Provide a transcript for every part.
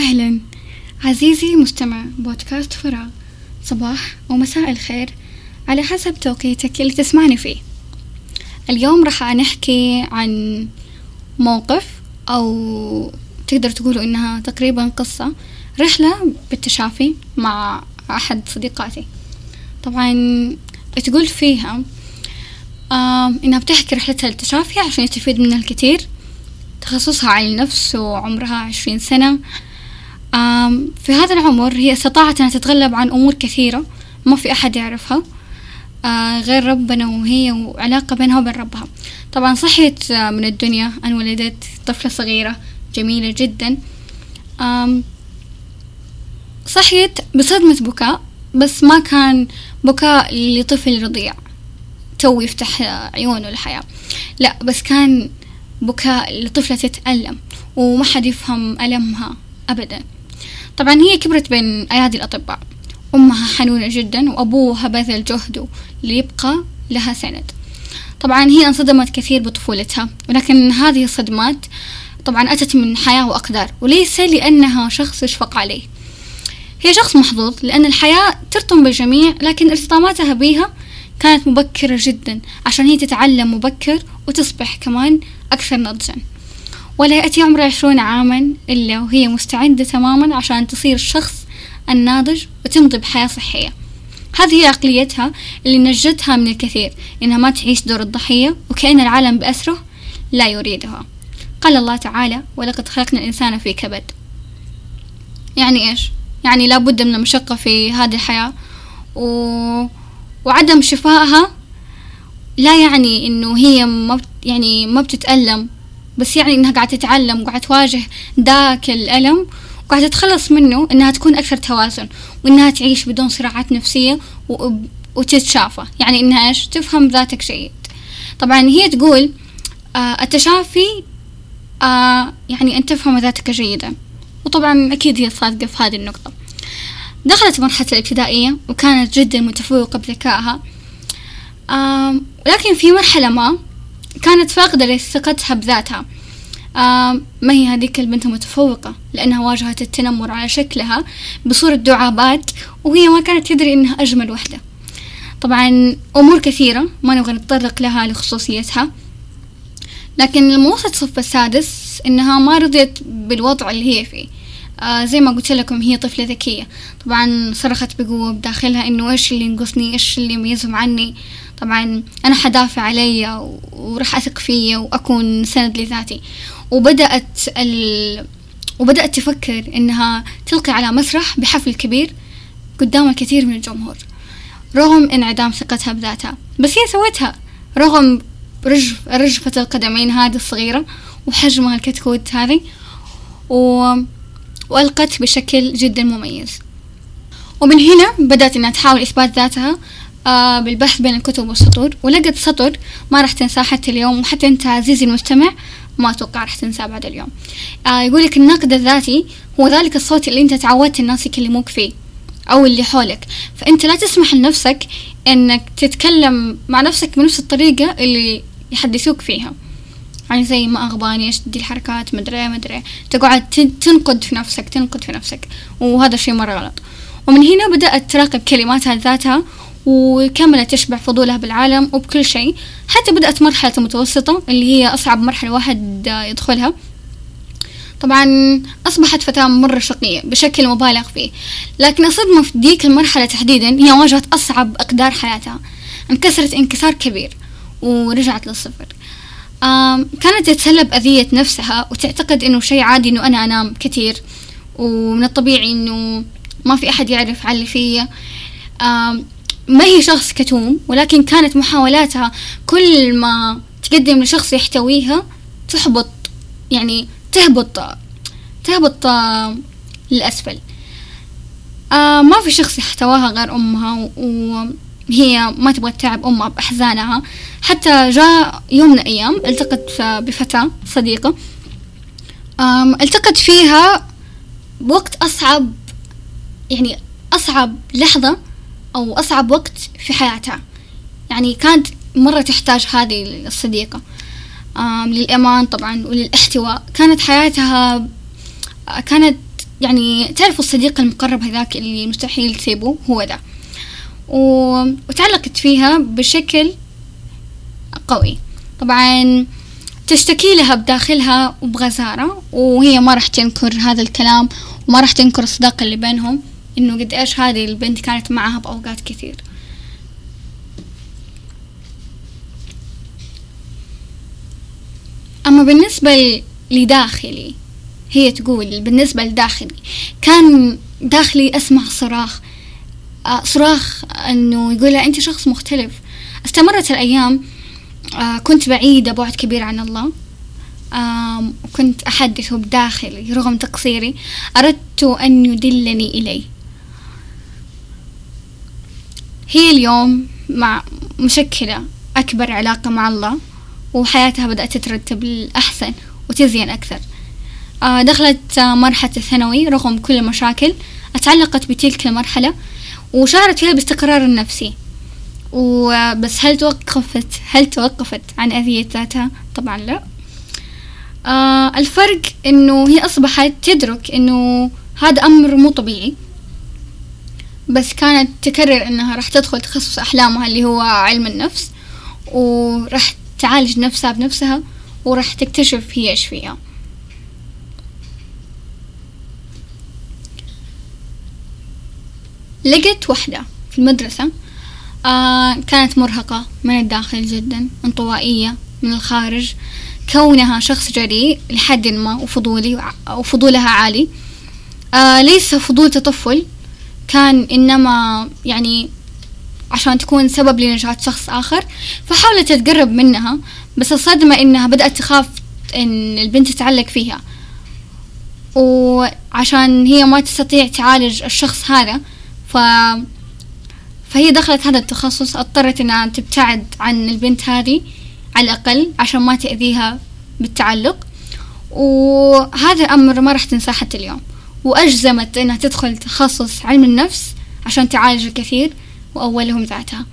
أهلا. عزيزي مستمع بودكاست فراغ. صباح ومساء الخير. على حسب توقيتك اللي تسمعني فيه. اليوم راح نحكي عن موقف أو تقدر تقولوا إنها تقريبا قصة رحلة بالتشافي مع أحد صديقاتي. طبعا تقول فيها آه إنها بتحكي رحلتها للتشافي عشان يستفيد منها الكثير. تخصصها علم نفس وعمرها عشرين سنة. في هذا العمر هي استطاعت أنها تتغلب عن أمور كثيرة ما في أحد يعرفها آه غير ربنا وهي وعلاقة بينها وبين ربها. طبعا صحيت آه من الدنيا. أن ولدت طفلة صغيرة جميلة جدا. صحيت بصدمة بكاء بس ما كان بكاء لطفل رضيع. تو يفتح عيونه الحياة. لا بس كان بكاء لطفلة تتألم وما حد يفهم ألمها أبدا. طبعا هي كبرت بين أيادي الأطباء. أمها حنونة جدا وأبوها بذل جهده ليبقى لها سند. طبعا هي انصدمت كثير بطفولتها ولكن هذه الصدمات طبعا أتت من حياة وأقدار وليس لأنها شخص يشفق عليه. هي شخص محظوظ لأن الحياة ترطم بالجميع لكن ارتطاماتها بيها كانت مبكرة جدا عشان هي تتعلم مبكر وتصبح كمان أكثر نضجا. ولا يأتي عمر عشرون عاما إلا وهي مستعدة تماما عشان تصير الشخص الناضج وتمضي بحياة صحية. هذه هي عقليتها اللي نجتها من الكثير إنها ما تعيش دور الضحية وكأن العالم بأسره لا يريدها. قال الله تعالى ولقد خلقنا الإنسان في كبد. يعني إيش؟ يعني لابد من المشقة في هذه الحياة. و... وعدم شفائها لا يعني إنه هي ما بت... يعني ما بتتألم بس يعني إنها قاعدة تتعلم وقاعدة تواجه ذاك الألم وقاعدة تتخلص منه إنها تكون أكثر توازن وإنها تعيش بدون صراعات نفسية. وتتشافى. يعني إنها إيش؟ تفهم ذاتك جيد. طبعا هي تقول آه التشافي آه يعني أن تفهم ذاتك جيدا. وطبعا أكيد هي صادقة في هذه النقطة. دخلت مرحلة الابتدائية وكانت جدا متفوقة بذكائها. لكن في مرحلة ما كانت فاقدة لثقتها بذاتها. ما هي هذيك البنت المتفوقة؟ لأنها واجهت التنمر على شكلها بصورة دعابات وهي ما كانت تدري إنها أجمل وحدة. طبعا أمور كثيرة ما نبغى نتطرق لها لخصوصيتها. لكن لما وصلت الصف السادس إنها ما رضيت بالوضع اللي هي فيه. آه زي ما قلت لكم هي طفلة ذكية. طبعا صرخت بقوة بداخلها إنه إيش اللي ينقصني؟ إيش اللي يميزهم عني؟ طبعا أنا حدافع علي وراح أثق فيا وأكون سند لذاتي. وبدأت ال... وبدأت تفكر إنها تلقي على مسرح بحفل كبير قدام الكثير من الجمهور رغم انعدام ثقتها بذاتها. بس هي سوتها رغم رجف رجفة القدمين هذه الصغيرة وحجمها الكتكوت هذه و... وألقت بشكل جدا مميز. ومن هنا بدأت إنها تحاول إثبات ذاتها آه بالبحث بين الكتب والسطور. ولقت سطر ما راح تنساه حتى اليوم وحتى أنت عزيزي المستمع ما أتوقع راح تنساه بعد اليوم. آه يقولك الناقد الذاتي هو ذلك الصوت اللي أنت تعودت الناس يكلموك فيه أو اللي حولك. فأنت لا تسمح لنفسك أنك تتكلم مع نفسك بنفس الطريقة اللي يحدثوك فيها. يعني زي ما أغباني إيش دي الحركات مدري مدري تقعد تنقد في نفسك تنقد في نفسك. وهذا الشيء مرة غلط. ومن هنا بدأت تراقب كلماتها ذاتها وكملت تشبع فضولها بالعالم وبكل شيء. حتى بدأت مرحلة المتوسطة اللي هي أصعب مرحلة واحد يدخلها. طبعا أصبحت فتاة مرة شقية بشكل مبالغ فيه. لكن الصدمة في ديك المرحلة تحديدا هي واجهت أصعب أقدار حياتها. انكسرت انكسار كبير ورجعت للصفر. كانت تتسلى بأذية نفسها وتعتقد إنه شيء عادي إنه أنا أنام كثير. ومن الطبيعي إنه ما في أحد يعرف على اللي فيا ما هي شخص كتوم ولكن كانت محاولاتها كل ما تقدم لشخص يحتويها تحبط يعني تهبط تهبط للأسفل. آه ما في شخص يحتواها غير أمها وهي ما تبغى تتعب أمها بأحزانها. حتى جاء يوم من الأيام التقت بفتاة صديقة. التقت فيها بوقت أصعب يعني أصعب لحظة أو أصعب وقت في حياتها. يعني كانت مرة تحتاج هذه الصديقة. للأمان طبعا وللاحتواء. كانت حياتها كانت يعني تعرفوا الصديق المقرب هذاك اللي مستحيل تسيبه هو ده. وتعلقت فيها بشكل قوي. طبعا تشتكي لها بداخلها وبغزارة وهي ما راح تنكر هذا الكلام وما راح تنكر الصداقة اللي بينهم. إنه قد إيش هذه البنت كانت معها بأوقات كثير. أما بالنسبة لداخلي هي تقول بالنسبة لداخلي كان داخلي أسمع صراخ آه، صراخ إنه يقول لها أنت شخص مختلف. استمرت الأيام آه كنت بعيدة بعد كبير عن الله. وكنت أحدثه بداخلي رغم تقصيري. أردت أن يدلني إليه. هي اليوم مع مشكلة أكبر علاقة مع الله وحياتها بدأت تترتب للأحسن وتزين أكثر. آه دخلت مرحلة الثانوي رغم كل المشاكل أتعلقت بتلك المرحلة وشعرت فيها باستقرار النفسي وبس هل توقفت؟ هل توقفت عن أذية ذاتها؟ طبعا لا. آه الفرق إنه هي أصبحت تدرك إنه هذا أمر مو طبيعي. بس كانت تكرر إنها راح تدخل تخصص أحلامها اللي هو علم النفس وراح تعالج نفسها بنفسها وراح تكتشف هي إيش فيها. لقيت وحدة في المدرسة آه كانت مرهقة من الداخل جدا انطوائية من الخارج كونها شخص جريء لحد ما وفضولي وفضولها عالي. آه ليس فضول تطفل كان إنما يعني عشان تكون سبب لنجاة شخص آخر فحاولت تتقرب منها بس الصدمة إنها بدأت تخاف إن البنت تتعلق فيها. وعشان هي ما تستطيع تعالج الشخص هذا ف فهي دخلت هذا التخصص اضطرت إنها تبتعد عن البنت هذه على الأقل عشان ما تأذيها بالتعلق. وهذا الأمر ما راح تنساه حتى اليوم. وأجزمت إنها تدخل تخصص علم النفس عشان تعالج الكثير وأولهم ذاتها.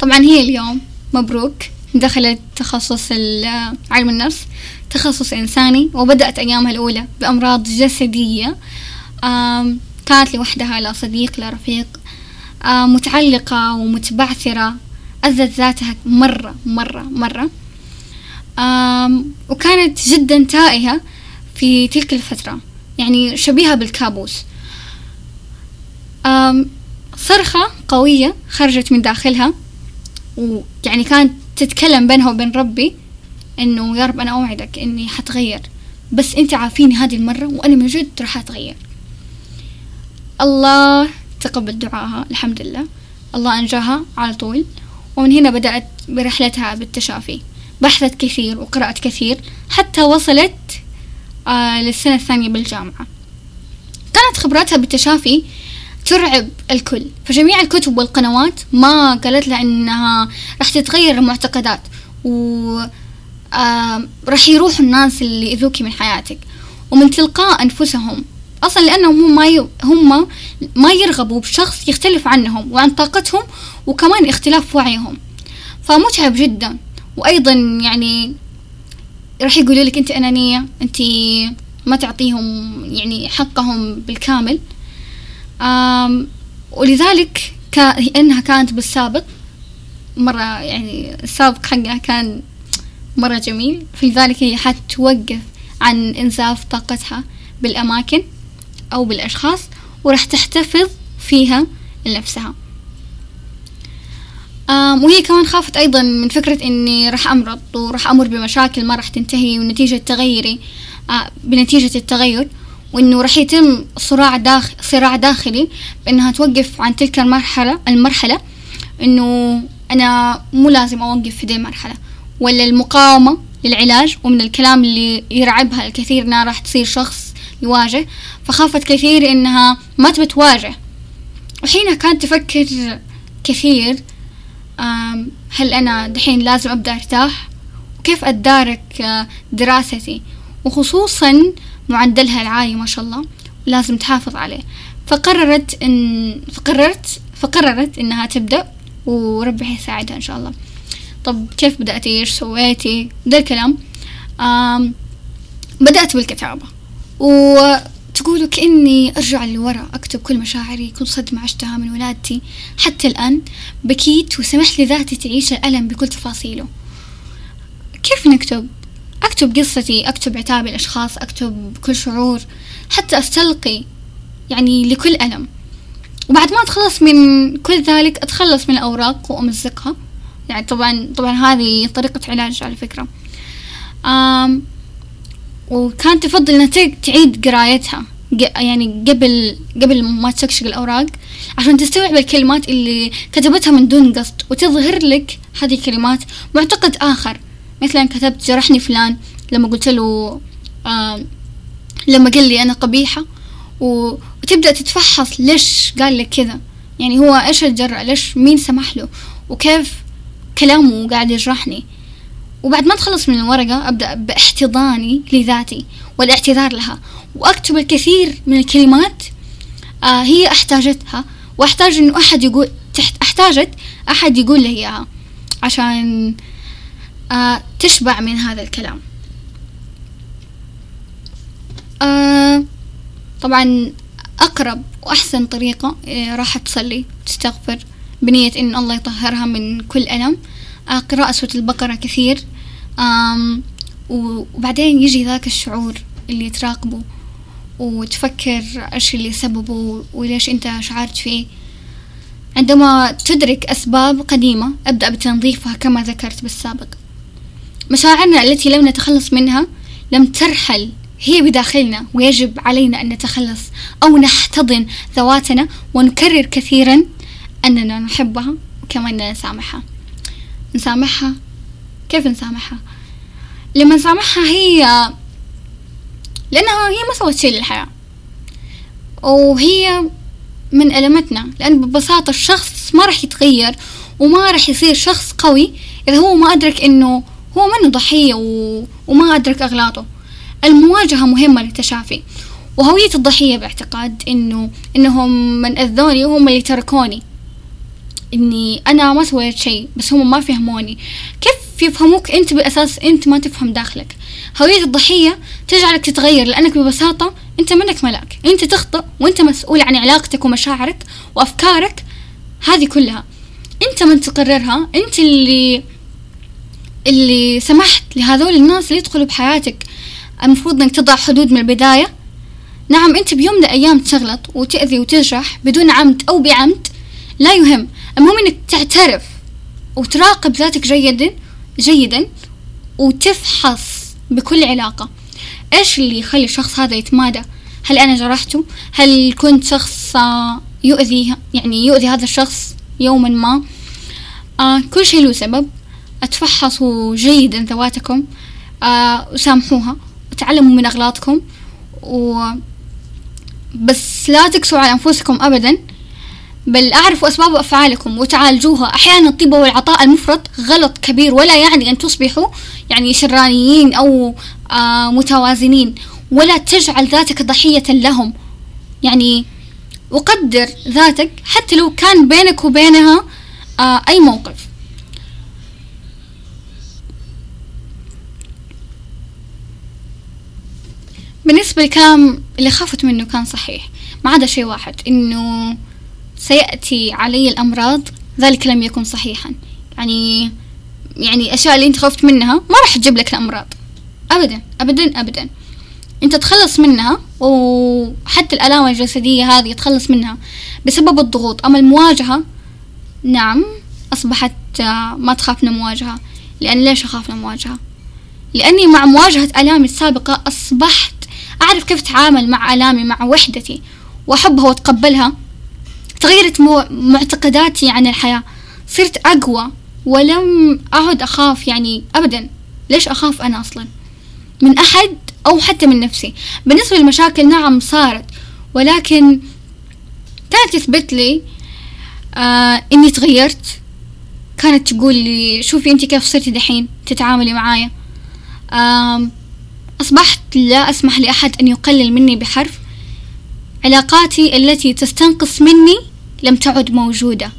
طبعا هي اليوم مبروك دخلت تخصص علم النفس تخصص إنساني وبدأت أيامها الأولى بأمراض جسدية. كانت لوحدها لا صديق لا رفيق. متعلقة ومتبعثرة أذت ذاتها مرة مرة مرة. وكانت جدا تائهة في تلك الفترة. يعني شبيهة بالكابوس. صرخة قوية خرجت من داخلها ويعني كانت تتكلم بينها وبين ربي إنه يا رب أنا أوعدك إني حتغير بس أنت عافيني هذه المرة وأنا من جد راح أتغير. الله تقبل دعاها الحمد لله الله أنجاها على طول. ومن هنا بدأت برحلتها بالتشافي. بحثت كثير وقرأت كثير حتى وصلت آه للسنة الثانية بالجامعة. كانت خبراتها بالتشافي ترعب الكل. فجميع الكتب والقنوات ما قالت لها إنها راح تتغير المعتقدات و آه راح يروحوا الناس اللي يذوكي من حياتك. ومن تلقاء أنفسهم أصلا لأنهم هم ما. هم ما يرغبوا بشخص يختلف عنهم وعن طاقتهم وكمان اختلاف وعيهم. فمتعب جدا. وأيضا يعني راح يقولوا لك أنت أنانية أنت ما تعطيهم يعني حقهم بالكامل. آم ولذلك كأنها كانت بالسابق مرة يعني السابق حقها كان مرة جميل. فلذلك هي حتوقف عن إنزاف طاقتها بالأماكن أو بالأشخاص وراح تحتفظ فيها لنفسها. وهي كمان خافت أيضا من فكرة إني راح أمرض وراح أمر بمشاكل ما راح تنتهي ونتيجة تغيري آه، بنتيجة التغير وإنه راح يتم صراع داخل صراع داخلي بإنها توقف عن تلك المرحلة المرحلة إنه أنا مو لازم أوقف في دي المرحلة. ولا المقاومة للعلاج ومن الكلام اللي يرعبها الكثير إنها راح تصير شخص يواجه فخافت كثير إنها ما تبي تواجه. وحينها كانت تفكر كثير هل أنا دحين لازم أبدأ أرتاح؟ وكيف أتدارك آه، دراستي؟ وخصوصا معدلها العالي ما شاء الله لازم تحافظ عليه. فقررت إن فقررت فقررت إنها تبدأ وربي حيساعدها إن شاء الله. طب كيف بدأتي؟ إيش سويتي؟ ده الكلام. بدأت بالكتابة. و... تقول كأني أرجع لورا أكتب كل مشاعري كل صدمة عشتها من ولادتي. حتى الآن بكيت وسمحت لذاتي تعيش الألم بكل تفاصيله. كيف نكتب؟ أكتب قصتي أكتب عتاب الأشخاص أكتب كل شعور حتى أستلقي يعني لكل ألم. وبعد ما أتخلص من كل ذلك أتخلص من الأوراق وأمزقها. يعني طبعا طبعا هذه طريقة علاج على فكرة. آم وكانت تفضل إنها تعيد قرايتها. يعني قبل قبل ما تشكشق الأوراق عشان تستوعب الكلمات اللي كتبتها من دون قصد وتظهر لك هذه الكلمات معتقد آخر. مثلا كتبت جرحني فلان لما قلت له آه لما قال لي أنا قبيحة وتبدأ تتفحص ليش قال لك كذا. يعني هو إيش الجرأة؟ ليش مين سمح له؟ وكيف كلامه قاعد يجرحني؟ وبعد ما تخلص من الورقة أبدأ بإحتضاني لذاتي والإعتذار لها. وأكتب الكثير من الكلمات آه هي أحتاجتها. وأحتاج إنه أحد يقول تحت أحتاجت أحد يقول لي إياها عشان آه تشبع من هذا الكلام. آه طبعا أقرب وأحسن طريقة آه راح تصلي تستغفر بنية إن الله يطهرها من كل ألم. آه قراءة سورة البقرة كثير. آم وبعدين يجي ذاك الشعور اللي تراقبه. وتفكر إيش اللي سببه وليش أنت شعرت فيه. عندما تدرك أسباب قديمة أبدأ بتنظيفها كما ذكرت بالسابق. مشاعرنا التي لم نتخلص منها لم ترحل هي بداخلنا ويجب علينا أن نتخلص أو نحتضن ذواتنا ونكرر كثيرا أننا نحبها وكمان نسامحها. نسامحها؟ كيف نسامحها؟ لما نسامحها هي لأنها هي ما سوت شيء للحياة. وهي من ألمتنا لأن ببساطة الشخص ما راح يتغير وما راح يصير شخص قوي إذا هو ما أدرك إنه هو منه ضحية و... وما أدرك أغلاطه. المواجهة مهمة للتشافي. وهوية الضحية باعتقاد إنه إنهم من أذوني وهم اللي تركوني. إني أنا ما سويت شيء بس هم ما فهموني. كيف يفهموك أنت بأساس أنت ما تفهم داخلك؟ هوية الضحية تجعلك تتغير لأنك ببساطة أنت منك ملاك. أنت تخطئ وأنت مسؤول عن علاقتك ومشاعرك وأفكارك هذه كلها. أنت من تقررها؟ أنت اللي اللي سمحت لهذول الناس اللي يدخلوا بحياتك. المفروض إنك تضع حدود من البداية. نعم أنت بيوم من الأيام تغلط وتأذي وتجرح بدون عمد أو بعمد. لا يهم. المهم إنك تعترف وتراقب ذاتك جيدا جيدا وتفحص بكل علاقة. إيش اللي يخلي الشخص هذا يتمادى؟ هل أنا جرحته؟ هل كنت شخص يؤذي يعني يؤذي هذا الشخص يوما ما؟ آه كل شيء له سبب. أتفحصوا جيدا ذواتكم آه وسامحوها وتعلموا من أغلاطكم. و بس لا تقسوا على أنفسكم أبدا بل أعرفوا أسباب أفعالكم وتعالجوها. أحيانا الطيبة والعطاء المفرط غلط كبير ولا يعني أن تصبحوا يعني شرانيين أو آه متوازنين. ولا تجعل ذاتك ضحية لهم. يعني وقدر ذاتك حتى لو كان بينك وبينها آه أي موقف. بالنسبة للكلام اللي خافت منه كان صحيح. ما عدا شيء واحد إنه سيأتي علي الأمراض ذلك لم يكن صحيحا. يعني يعني الأشياء اللي أنت خفت منها ما راح تجيب لك الأمراض. أبدا أبدا أبدا. أنت تخلص منها وحتى الآلام الجسدية هذه تخلص منها بسبب الضغوط. أما المواجهة نعم أصبحت ما تخاف من المواجهة. لأن ليش أخاف من المواجهة؟ لأني مع مواجهة آلامي السابقة أصبحت أعرف كيف أتعامل مع آلامي مع وحدتي وأحبها وأتقبلها. تغيرت معتقداتي عن الحياة. صرت أقوى ولم أعد أخاف يعني أبدا. ليش أخاف أنا أصلا؟ من أحد أو حتى من نفسي. بالنسبة للمشاكل نعم صارت. ولكن كانت تثبت لي آه إني تغيرت. كانت تقول لي شوفي أنت كيف صرتي دحين تتعاملي معايا. آه أصبحت لا أسمح لأحد أن يقلل مني بحرف. علاقاتي التي تستنقص مني لم تعد موجودة.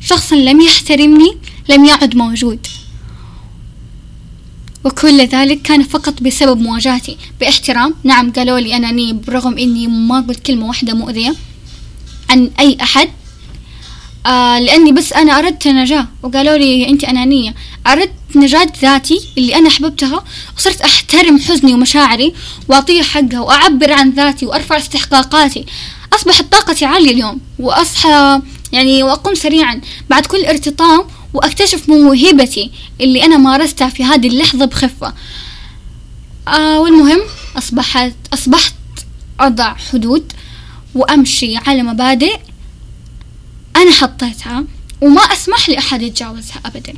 شخص لم يحترمني لم يعد موجود. وكل ذلك كان فقط بسبب مواجهتي. باحترام نعم قالوا لي أنانية برغم إني ما قلت كلمة واحدة مؤذية عن أي أحد آه لأني بس أنا أردت نجاة. وقالوا لي أنت أنانية. أردت نجاة ذاتي اللي أنا أحببتها وصرت أحترم حزني ومشاعري وأعطيها حقها وأعبر عن ذاتي وأرفع استحقاقاتي. أصبحت طاقتي عالية اليوم وأصحى يعني وأقوم سريعا. بعد كل ارتطام وأكتشف موهبتي اللي أنا مارستها في هذه اللحظة بخفة. آه والمهم أصبحت أصبحت أضع حدود وأمشي على مبادئ أنا حطيتها وما أسمح لأحد يتجاوزها أبدا.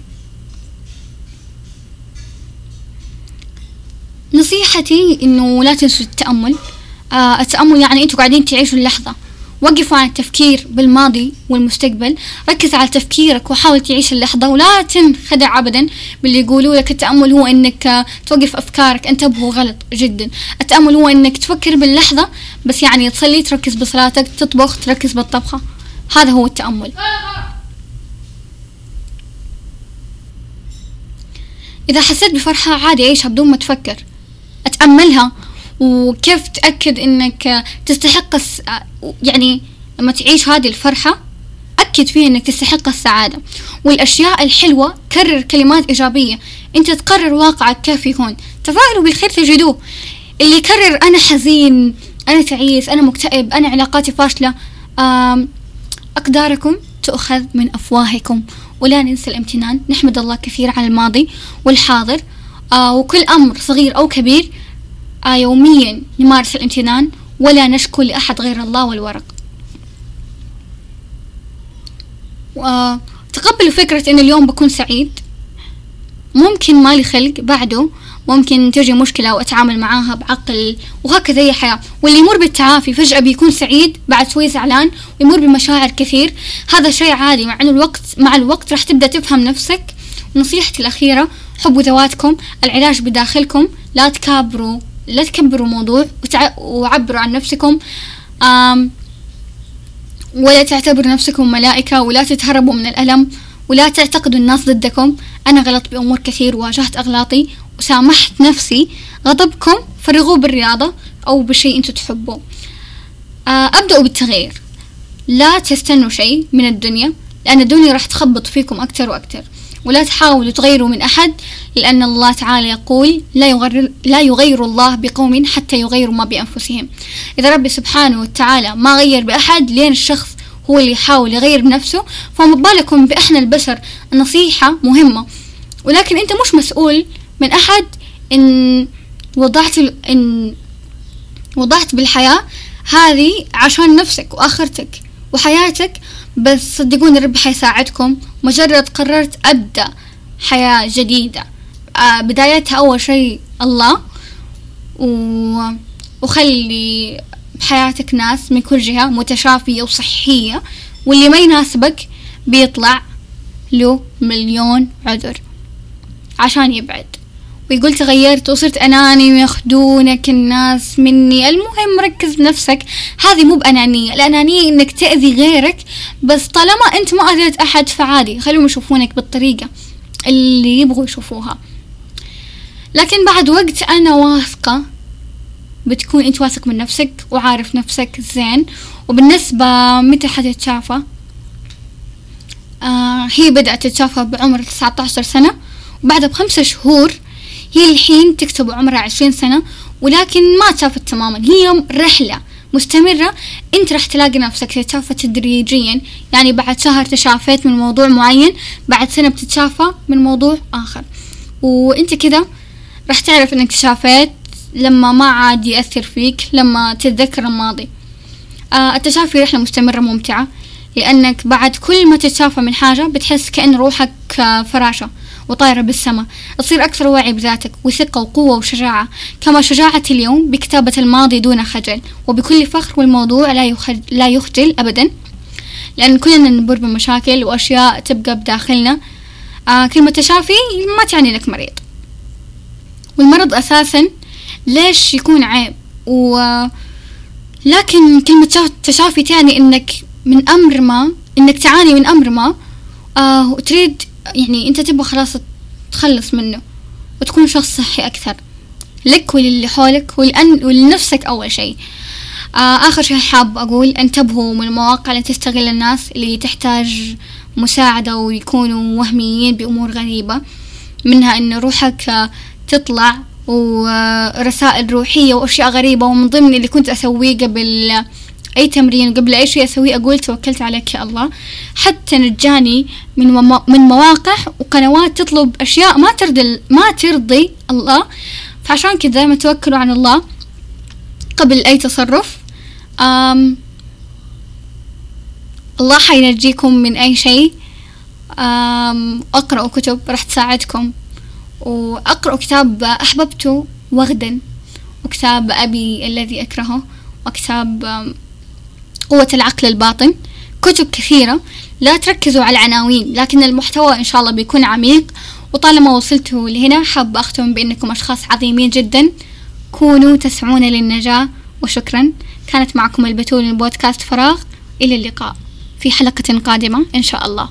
نصيحتي إنه لا تنسوا التأمل. آه التأمل يعني أنتوا قاعدين تعيشوا اللحظة. وقفوا عن التفكير بالماضي والمستقبل. ركز على تفكيرك وحاول تعيش اللحظة ولا تنخدع أبدا باللي يقولوا لك. التأمل هو إنك توقف أفكارك. انتبهوا غلط جدا. التأمل هو إنك تفكر باللحظة بس يعني تصلي تركز بصلاتك تطبخ تركز بالطبخة. هذا هو التأمل. إذا حسيت بفرحة عادي عيشها بدون ما تفكر. أتأملها وكيف تأكد إنك تستحق الس... يعني لما تعيش هذه الفرحة أكد فيها إنك تستحق السعادة. والأشياء الحلوة كرر كلمات إيجابية. أنت تقرر واقعك كيف يكون. تفائلوا بالخير تجدوه. اللي يكرر أنا حزين أنا تعيس أنا مكتئب أنا علاقاتي فاشلة أقداركم تؤخذ من أفواهكم. ولا ننسى الامتنان. نحمد الله كثير على الماضي والحاضر. آه وكل أمر صغير أو كبير يوميا نمارس الامتنان ولا نشكو لأحد غير الله والورق. آه تقبلوا فكرة إن اليوم بكون سعيد؟ ممكن مالي خلق بعده ممكن تجي مشكلة وأتعامل معاها بعقل وهكذا هي حياة. واللي يمر بالتعافي فجأة بيكون سعيد بعد شوي زعلان ويمر بمشاعر كثير. هذا شيء عادي مع إنه الوقت مع الوقت راح تبدأ تفهم نفسك. نصيحتي الأخيرة حبوا ذواتكم العلاج بداخلكم لا تكابروا. لا تكبروا موضوع وتع... وعبروا عن نفسكم. ولا تعتبروا نفسكم ملائكة ولا تتهربوا من الألم ولا تعتقدوا الناس ضدكم. أنا غلط بأمور كثير واجهت أغلاطي وسامحت نفسي. غضبكم فرغوه بالرياضة أو بشيء أنتوا تحبوه. آه، أبدأوا بالتغيير. لا تستنوا شيء من الدنيا لأن الدنيا راح تخبط فيكم أكتر وأكتر ولا تحاولوا تغيروا من أحد لأن الله تعالى يقول لا يغير, لا يغير الله بقوم حتى يغيروا ما بأنفسهم. إذا ربي سبحانه وتعالى ما غير بأحد لين الشخص هو اللي يحاول يغير بنفسه فما بالكم بإحنا البشر النصيحة مهمة. ولكن أنت مش مسؤول من أحد إن وضعت إن وضعت بالحياة هذه عشان نفسك وآخرتك وحياتك بس صدقوني ربي حيساعدكم. مجرد قررت أبدأ حياة جديدة. آه بدايتها أول شيء الله و... وخلي بحياتك ناس من كل جهة متشافية وصحية واللي ما يناسبك بيطلع له مليون عذر عشان يبعد. ويقول تغيرت وصرت أناني وياخدونك الناس مني. المهم ركز بنفسك هذه مو بأنانية. الأنانية إنك تأذي غيرك بس طالما أنت ما أذيت أحد فعادي. خليهم يشوفونك بالطريقة اللي يبغوا يشوفوها. لكن بعد وقت أنا واثقة بتكون أنت واثق من نفسك وعارف نفسك زين. وبالنسبة متى حتتشافى؟ آه هي بدأت تتشافى بعمر تسعة عشر سنة. وبعدها بخمسة شهور هي الحين تكتب عمرها عشرين سنة ولكن ما تشافت تماما. هي رحلة مستمرة انت راح تلاقي نفسك تتشافى تدريجيا. يعني بعد شهر تشافيت من موضوع معين بعد سنة بتتشافى من موضوع آخر. وانت كذا راح تعرف إنك تشافيت لما ما عاد يأثر فيك لما تتذكر الماضي. آه التشافي رحلة مستمرة ممتعة لأنك بعد كل ما تتشافى من حاجة بتحس كأن روحك فراشة. وطايرة بالسماء تصير أكثر وعي بذاتك وثقة وقوة وشجاعة كما شجاعة اليوم بكتابة الماضي دون خجل وبكل فخر والموضوع لا, يخجل, لا يخجل أبدا. لأن كلنا نمر بمشاكل وأشياء تبقى بداخلنا. آه كلمة تشافي ما تعني لك مريض. والمرض أساسا ليش يكون عيب؟ و لكن كلمة تشافي تعني إنك من أمر ما إنك تعاني من أمر ما آه وتريد يعني انت تبغى خلاص تخلص منه وتكون شخص صحي أكثر. لك وللي حولك ولأن ولنفسك أول شيء. آه آخر شيء حاب أقول انتبهوا من المواقع اللي تستغل الناس اللي تحتاج مساعدة ويكونوا وهميين بأمور غريبة منها إن روحك تطلع ورسائل روحية وأشياء غريبة ومن ضمن اللي كنت أسويه قبل أي تمرين قبل أي شيء أسويه أقول توكلت عليك يا الله. حتى نجاني من من مواقع وقنوات تطلب أشياء ما ترضي ما ترضي الله. فعشان كذا ما توكلوا على الله قبل أي تصرف. أم الله حينجيكم من أي شيء. أم أقرأوا كتب راح تساعدكم. وأقرأ كتاب أحببته وغدا. وكتاب أبي الذي أكرهه. وكتاب قوة العقل الباطن؟ كتب كثيرة لا تركزوا على العناوين لكن المحتوى إن شاء الله بيكون عميق. وطالما وصلتوا لهنا حاب أختم بأنكم أشخاص عظيمين جدا. كونوا تسعون للنجاة وشكرا. كانت معكم البتول من بودكاست فراغ. إلى اللقاء في حلقة قادمة إن شاء الله.